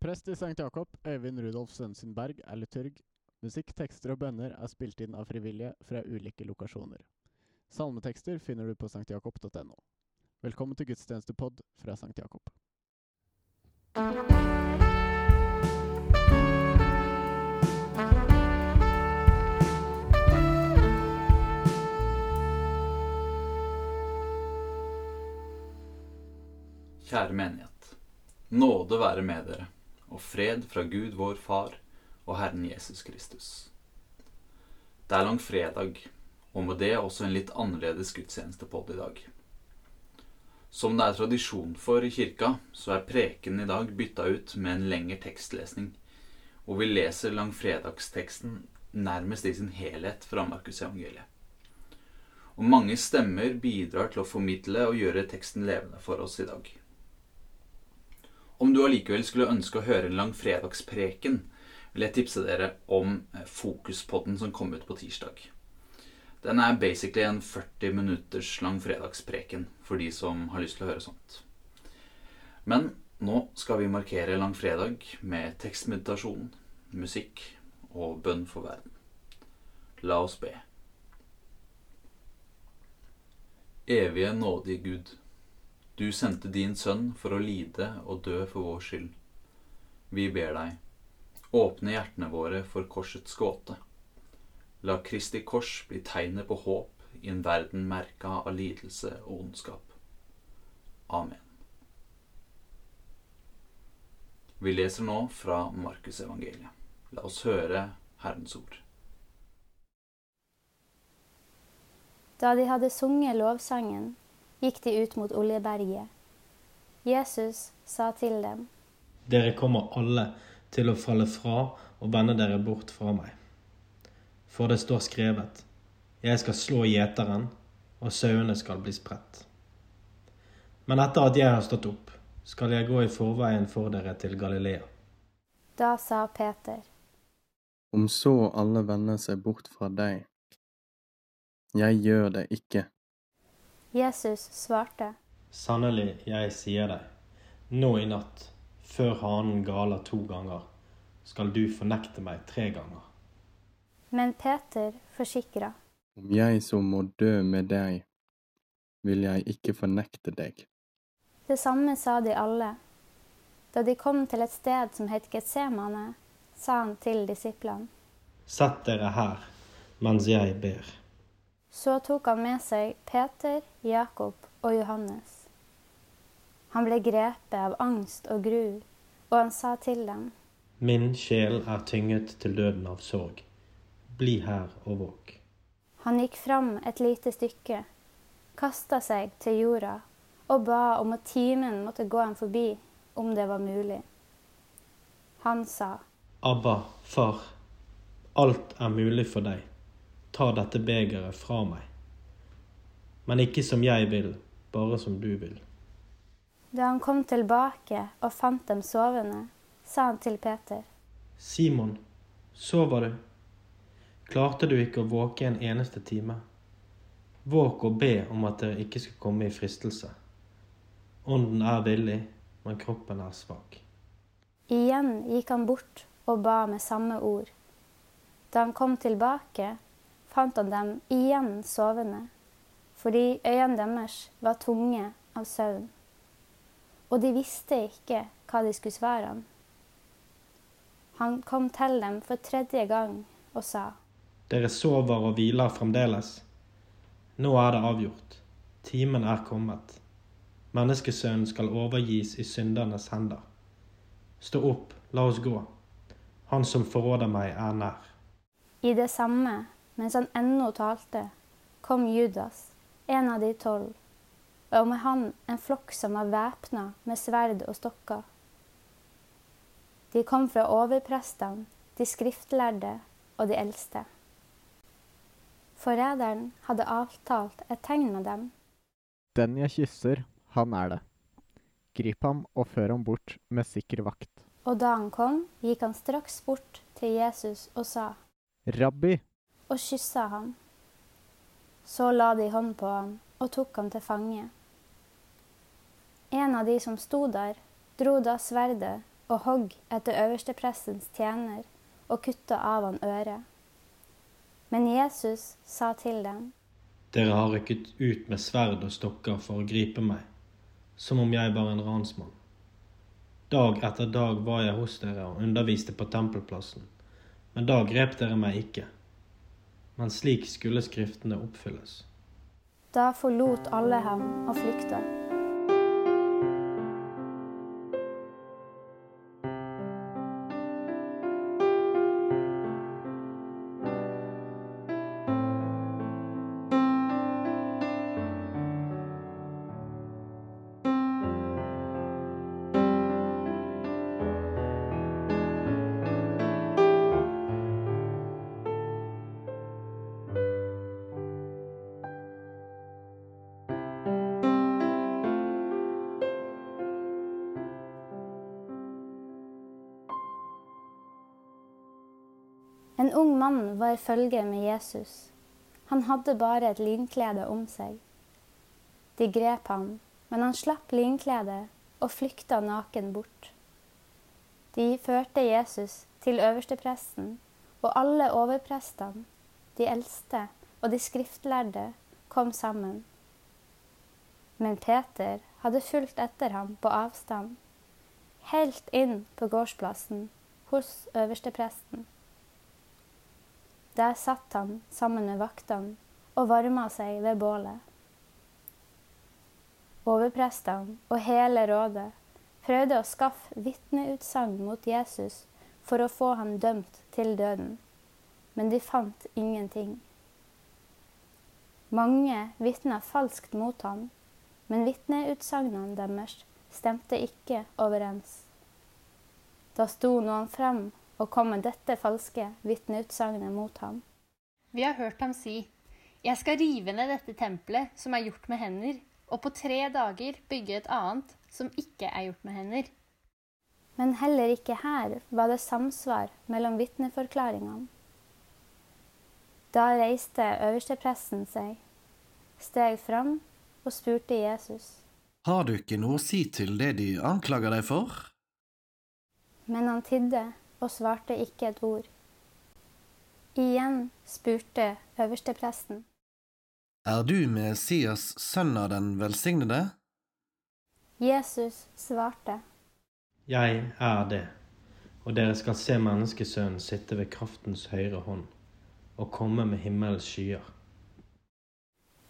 Prest i St. Jakob, Øyvind Rudolf Sønsen Berg, er liturg. Musikk, tekster og bønner er spilt inn av frivillige fra ulike lokasjoner. Salmetekster finner du på sanktjakob.no. Velkommen til gudstjenestepod fra St. Jakob. Kjære menighet. Nåde være med dere, og fred fra Gud vår Far og Herren Jesus Kristus. Det er langfredag, og med det også en litt annerledes gudstjenestepodd i dag. Som det er tradisjon for i kirka, så er preken i dag bytta ut med en lengre tekstlesning, og vi leser langfredagsteksten nærmest i sin helhet fra Markusevangeliet. Og mange stemmer bidrar til å formidle og gjøre teksten levende for oss i dag. Om du allikevel skulle ønske å høre en langfredagspreken, vil jeg tipse dere om Fokuspodden som kom ut på tirsdag. Den er basically en 40 minutters langfredagspreken for de som har lyst til å høre sånt. Men nå skal vi markere langfredag med tekstmeditasjon, musikk og bønn for verden. La oss be. Evige, nådige Gud. Du sendte din sønn for å lide og dø for vår skyld. Vi ber deg, åpne hjertene våre for korsets gåte. La Kristi kors bli tegnet på håp i en verden merka av lidelse og ondskap. Amen. Vi leser nå fra Markusevangeliet. La oss høre Herrens ord. Da de hadde sunget lovsangen, gikk de ut mot Oljeberget. Jesus sa til dem, Dere kommer alle til å falle fra og vende dere bort fra meg. For det står skrevet, Jeg skal slå gjeteren, og sauene skal bli spredt. Men etter at jeg har stått opp, skal jeg gå i forveien for dere til Galilea. Da sa Peter, Om så alle vender seg bort fra deg. Jeg gjør det ikke. Jesus svarte, Sannelig, jeg sier deg, nå i natt, før hanen galer to ganger, skal du fornekte meg tre ganger. men Peter forsikra, Om jeg så må dø med deg, vil jeg ikke fornekte deg. Det samme sa de alle. Da de kom til et sted som het Getsemane, sa han til disiplene. Sett dere her mens jeg ber. Så tok han med seg Peter, Jakob og Johannes. Han ble grepet av angst og gru, og han sa til dem, Min sjel er tynget til døden av sorg. Bli her og våk. Han gikk fram et lite stykke, kasta seg til jorda og ba om at timen måtte gå ham forbi, om det var mulig. Han sa, Abba, far, alt er mulig for deg. Ta dette begeret fra meg. Men ikke som jeg vil, bare som du vil. Da han kom tilbake og fant dem sovende, sa han til Peter, Simon, sover du? Klarte du ikke å våke en eneste time? Våk og be om at dere ikke skal komme i fristelse. Ånden er villig, men kroppen er svak. Igjen gikk han bort og ba med samme ord. Da han kom tilbake, fant han dem igjen sovende, fordi øynene deres var tunge av søvn. Og de visste ikke hva de skulle svare ham. Han kom til dem for tredje gang og sa, Dere sover og hviler fremdeles. Nå er det avgjort. Timen er kommet. Menneskesønnen skal overgis i syndernes hender. Stå opp, la oss gå. Han som forråder meg, er nær. I det samme, mens han ennå talte, kom Judas, en av de tolv, og med han en flokk som var væpna med sverd og stokker. De kom fra overprestene, de skriftlærde og de eldste. Forræderen hadde avtalt et tegn med dem. Den jeg kysser, han er det. Grip ham og før ham bort med sikker vakt. Og da han kom, gikk han straks bort til Jesus og sa, Rabbi! Og kyssa ham. Så la de hånd på ham og tok ham til fange. En av de som sto der, dro da sverdet og hogg etter øversteprestens tjener og kutta av han øret. Men Jesus sa til dem, Dere har rykket ut med sverd og stokker for å gripe meg, som om jeg var en ransmann. Dag etter dag var jeg hos dere og underviste på tempelplassen, men da grep dere meg ikke. Men slik skulle Skriftene oppfylles. Da forlot alle ham og flykta. En ung mann var i følge med Jesus. Han hadde bare et linklede om seg. De grep ham, men han slapp linkledet og flykta naken bort. De førte Jesus til øverstepresten, og alle overprestene, de eldste og de skriftlærde kom sammen. Men Peter hadde fulgt etter ham på avstand, helt inn på gårdsplassen hos øverstepresten. Der satt han sammen med vaktene og varma seg ved bålet. Overprestene og hele rådet prøvde å skaffe vitneutsagn mot Jesus for å få ham dømt til døden, men de fant ingenting. Mange vitna falskt mot ham, men vitneutsagnene deres stemte ikke overens. Da sto noen frem og kom med dette falske vitneutsagnet mot ham. Vi har hørt ham si, Jeg skal rive ned dette tempelet som er gjort med hender, og på tre dager bygge et annet som ikke er gjort med hender. Men heller ikke her var det samsvar mellom vitneforklaringene. Da reiste øverstepresten seg, steg fram og spurte Jesus. Har du ikke noe å si til det de anklager deg for? Men han tidde og svarte ikke et ord. Igjen spurte øverstepresten. Er du Messias, sønn av den velsignede? Jesus svarte. Jeg er det, og dere skal se menneskesønnen sitte ved kraftens høyre hånd og komme med himmelens skyer.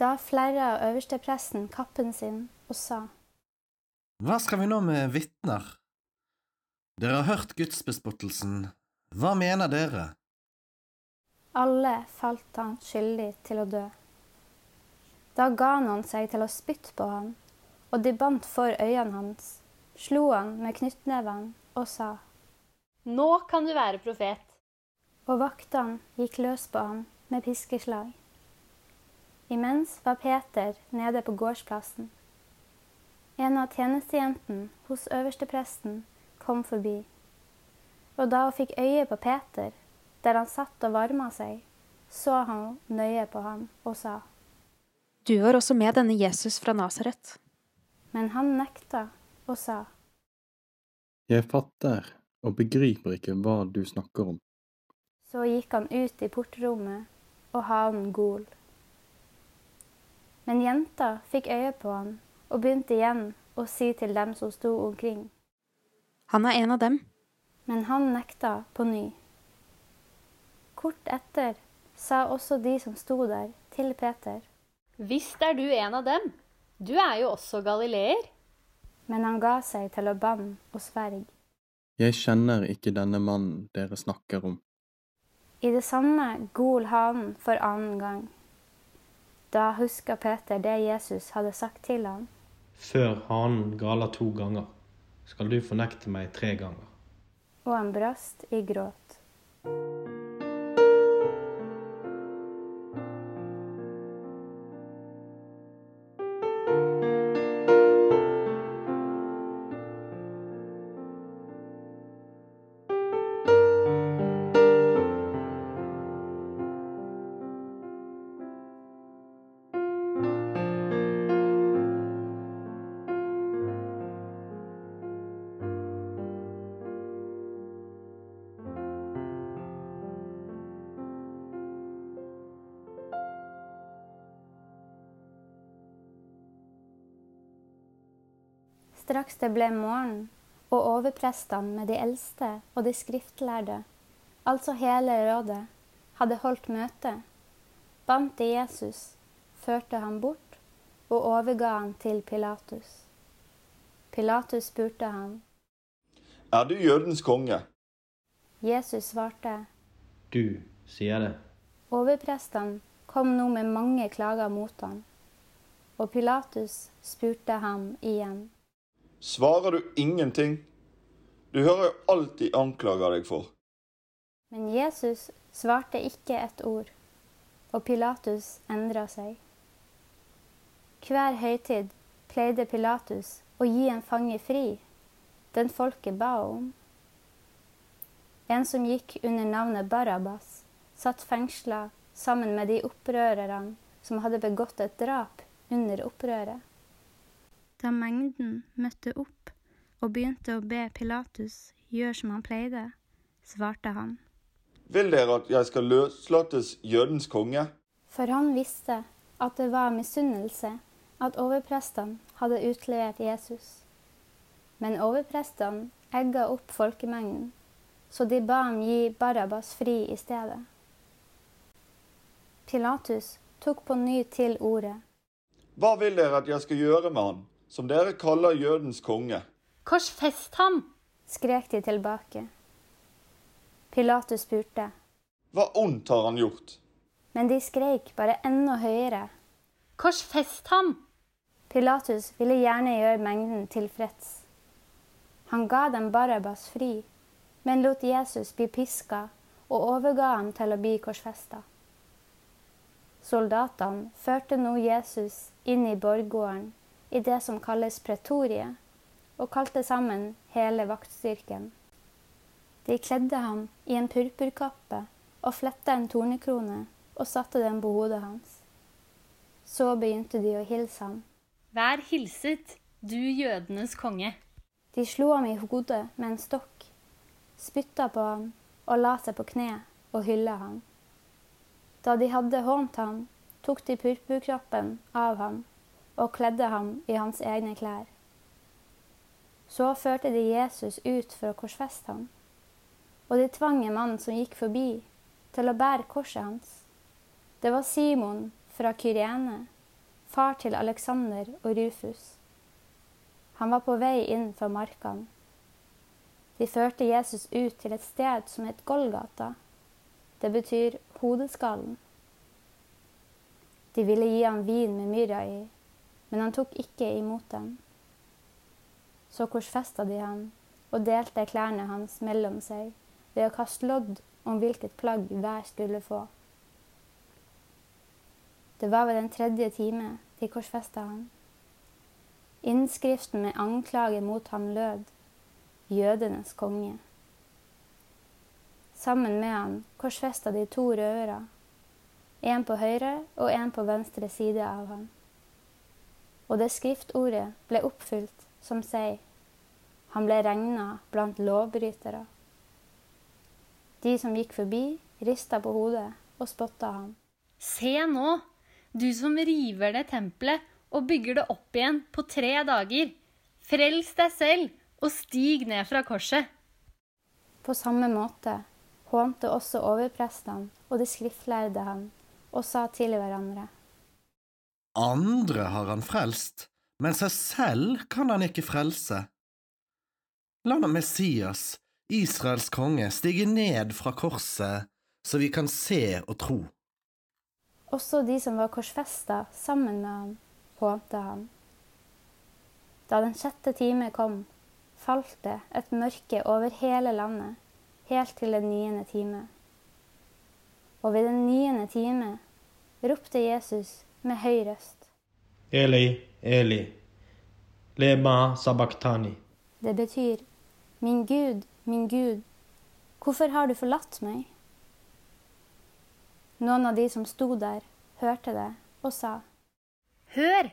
Da flerra øverstepresten kappen sin og sa. Hva skal vi nå med vitner? Dere har hørt gudsbespottelsen. Hva mener dere? Alle falt han skyldig til å dø. Da ga noen seg til å spytte på han, og de bandt for øynene hans, slo han med knyttneven og sa, Nå kan du være profet. og vaktene gikk løs på han med piskeslag. Imens var Peter nede på gårdsplassen. En av tjenestejentene hos øverstepresten kom forbi, og da hun fikk øye på Peter, der han satt og varma seg, så han nøye på ham og sa, Du var også med denne Jesus fra Nasaret. men han nekta og sa, Jeg fatter og begriper ikke hva du snakker om. Så gikk han ut i portrommet, og hanen gol. Men jenta fikk øye på han og begynte igjen å si til dem som sto omkring. Han er en av dem. Men han nekta på ny. Kort etter sa også de som sto der, til Peter. Visst er du en av dem. Du er jo også galileer. Men han ga seg til å banne og sverge. Jeg kjenner ikke denne mannen dere snakker om. I det samme gol hanen for annen gang. Da huska Peter det Jesus hadde sagt til ham. Før hanen galer to ganger, skal du fornekte meg tre ganger. og han brast i gråt. Straks det ble morgen, og overprestene med de eldste og de skriftlærde, altså hele rådet, hadde holdt møte, bandt de Jesus, førte ham bort og overga han til Pilatus. Pilatus spurte ham. Er du jødens konge? Jesus svarte. Du sier det. Overprestene kom nå med mange klager mot ham, og Pilatus spurte ham igjen. Svarer du ingenting? Du hører jo alt de anklager deg for. Men Jesus svarte ikke et ord, og Pilatus endra seg. Hver høytid pleide Pilatus å gi en fange fri, den folket ba om. En som gikk under navnet Barabbas, satt fengsla sammen med de opprørerne som hadde begått et drap under opprøret. Da mengden møtte opp og begynte å be Pilatus gjøre som han pleide, svarte han. Vil dere at jeg skal løslates jødens konge? For han visste at det var misunnelse at overprestene hadde utlevert Jesus. Men overprestene egga opp folkemengden, så de ba ham gi Barabbas fri i stedet. Pilatus tok på ny til ordet. Hva vil dere at jeg skal gjøre med han, som dere kaller jødens konge? Korsfest ham! skrek de tilbake. Pilatus spurte, Hva ondt har han gjort? men de skreik bare enda høyere. Korsfest ham! Pilatus ville gjerne gjøre mengden tilfreds. Han ga dem Barabbas fri, men lot Jesus bli piska og overga ham til å bli korsfesta. Soldatene førte nå Jesus inn i borggården i det som kalles pretoriet, og kalte sammen hele vaktstyrken. De kledde ham i en purpurkappe og fletta en tornekrone og satte den på hodet hans. Så begynte de å hilse ham. Vær hilset, du jødenes konge. De slo ham i hodet med en stokk, spytta på ham og la seg på kne og hylla ham. Da de hadde hånt ham, tok de purpurkroppen av ham og kledde ham i hans egne klær. Så førte de Jesus ut for å korsfeste ham, og de tvang en mann som gikk forbi, til å bære korset hans. Det var Simon fra Kyrene, far til Alexander og Rufus. Han var på vei inn fra markene. De førte Jesus ut til et sted som het Golgata. Det betyr hodeskallen. De ville gi ham vin med myrra i, men han tok ikke imot dem. Så korsfesta de ham og delte klærne hans mellom seg ved å kaste lodd om hvilket plagg hver skulle få. Det var ved den tredje time de korsfesta ham. Innskriften med anklage mot ham lød 'Jødenes konge'. Sammen med ham korsfesta de to røvere, en på høyre og en på venstre side av ham. Og det skriftordet ble oppfylt som sier han ble regna blant lovbrytere. De som gikk forbi, rista på hodet og spotta ham. Se nå, du som river ned tempelet og bygger det opp igjen på tre dager. Frels deg selv og stig ned fra korset. På samme måte hånte også overprestene og de skriftlærde ham og sa til hverandre. Andre har han frelst, men seg selv kan han ikke frelse. La nå Messias, Israels konge, stige ned fra korset, så vi kan se og tro. Også de som var korsfesta sammen med ham, hånte ham. Da den sjette time kom, falt det et mørke over hele landet, helt til den niende time. Og ved den niende time ropte Jesus med høy røst. Eli, Eli, lema sabachthani. Det betyr, min Gud, min Gud, hvorfor har du forlatt meg? Noen av de som sto der, hørte det og sa, Hør,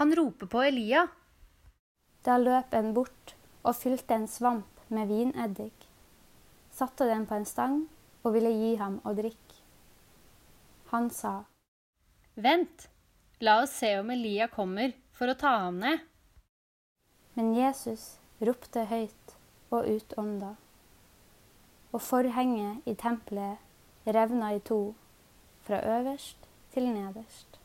han roper på Elia. Da løp en bort og fylte en svamp med vineddik, satte den på en stang og ville gi ham å drikke. Han sa, Vent, la oss se om Elia kommer for å ta ham ned. Men Jesus ropte høyt og utånda, og forhenget i tempelet revna i to, fra øverst til nederst.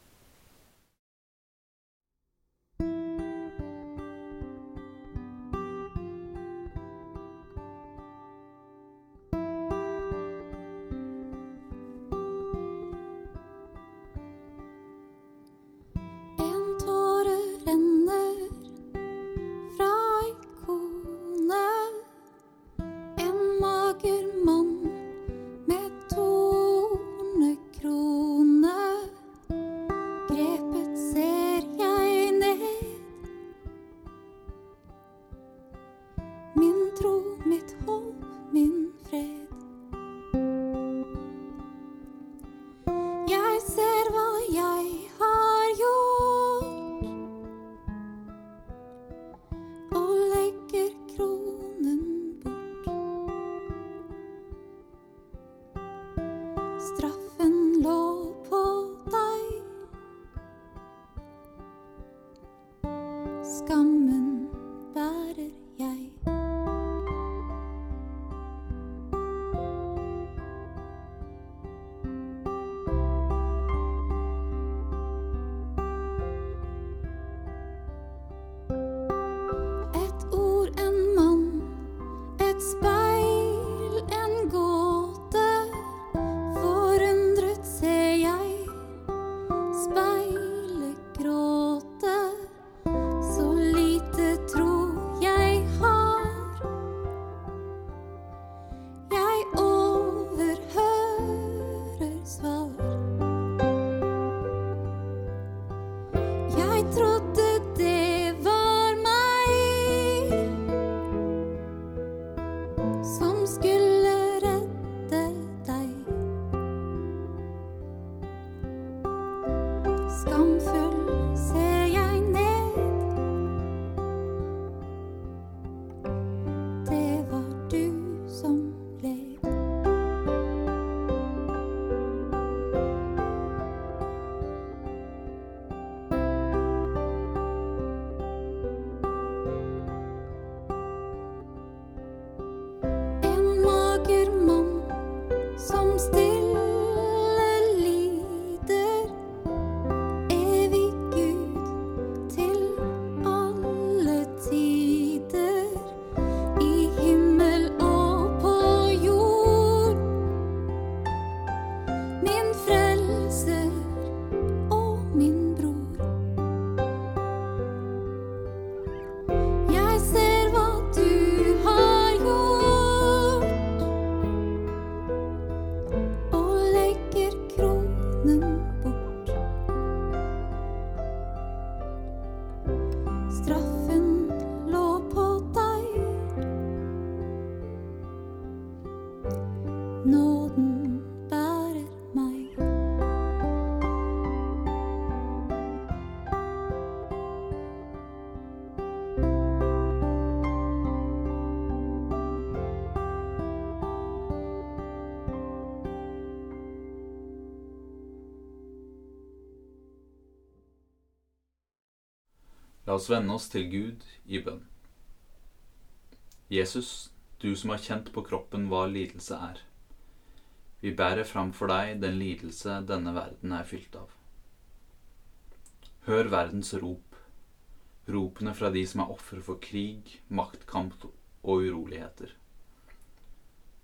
En Scum La oss vende oss til Gud i bønn. Jesus, du som har kjent på kroppen hva lidelse er. Vi bærer fram for deg den lidelse denne verden er fylt av. Hør verdens rop, ropene fra de som er ofre for krig, maktkamp og uroligheter.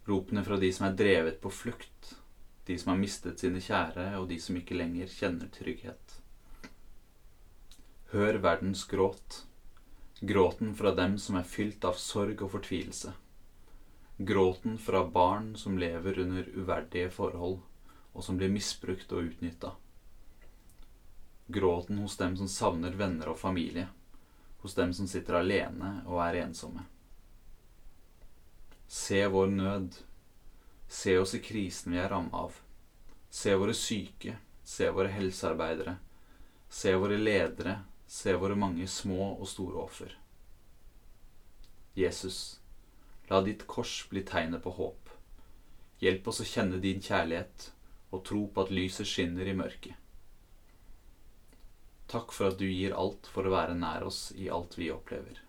Ropene fra de som er drevet på flukt, de som har mistet sine kjære, og de som ikke lenger kjenner trygghet. Hør verdens gråt, gråten fra dem som er fylt av sorg og fortvilelse. Gråten fra barn som lever under uverdige forhold, og som blir misbrukt og utnytta. Gråten hos dem som savner venner og familie, hos dem som sitter alene og er ensomme. Se vår nød. Se oss i krisen vi er ramma av. Se våre syke. Se våre helsearbeidere. Se våre ledere se våre mange små og store offer. Jesus, la ditt kors bli tegnet på håp. Hjelp oss å kjenne din kjærlighet og tro på at lyset skinner i mørket. Takk for at du gir alt for å være nær oss i alt vi opplever.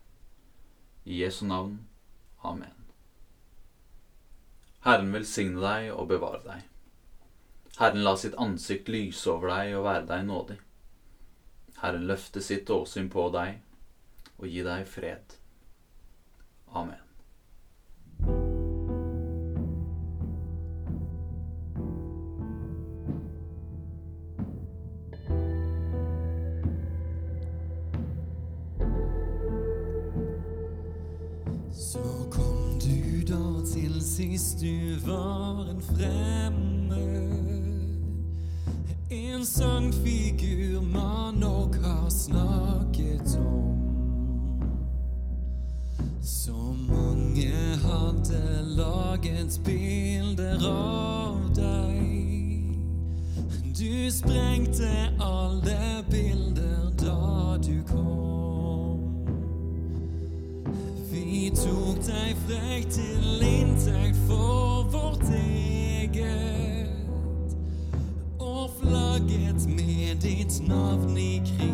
I Jesu navn. Amen. Herren velsigne deg og bevare deg. Herren la sitt ansikt lyse over deg og være deg nådig. Herren løfte sitt åsyn på deg og gi deg fred. Amen. Så kom du da til sist du var en fremmed. En sann figur man Of me.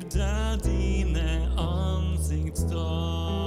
dina ansiktsdrag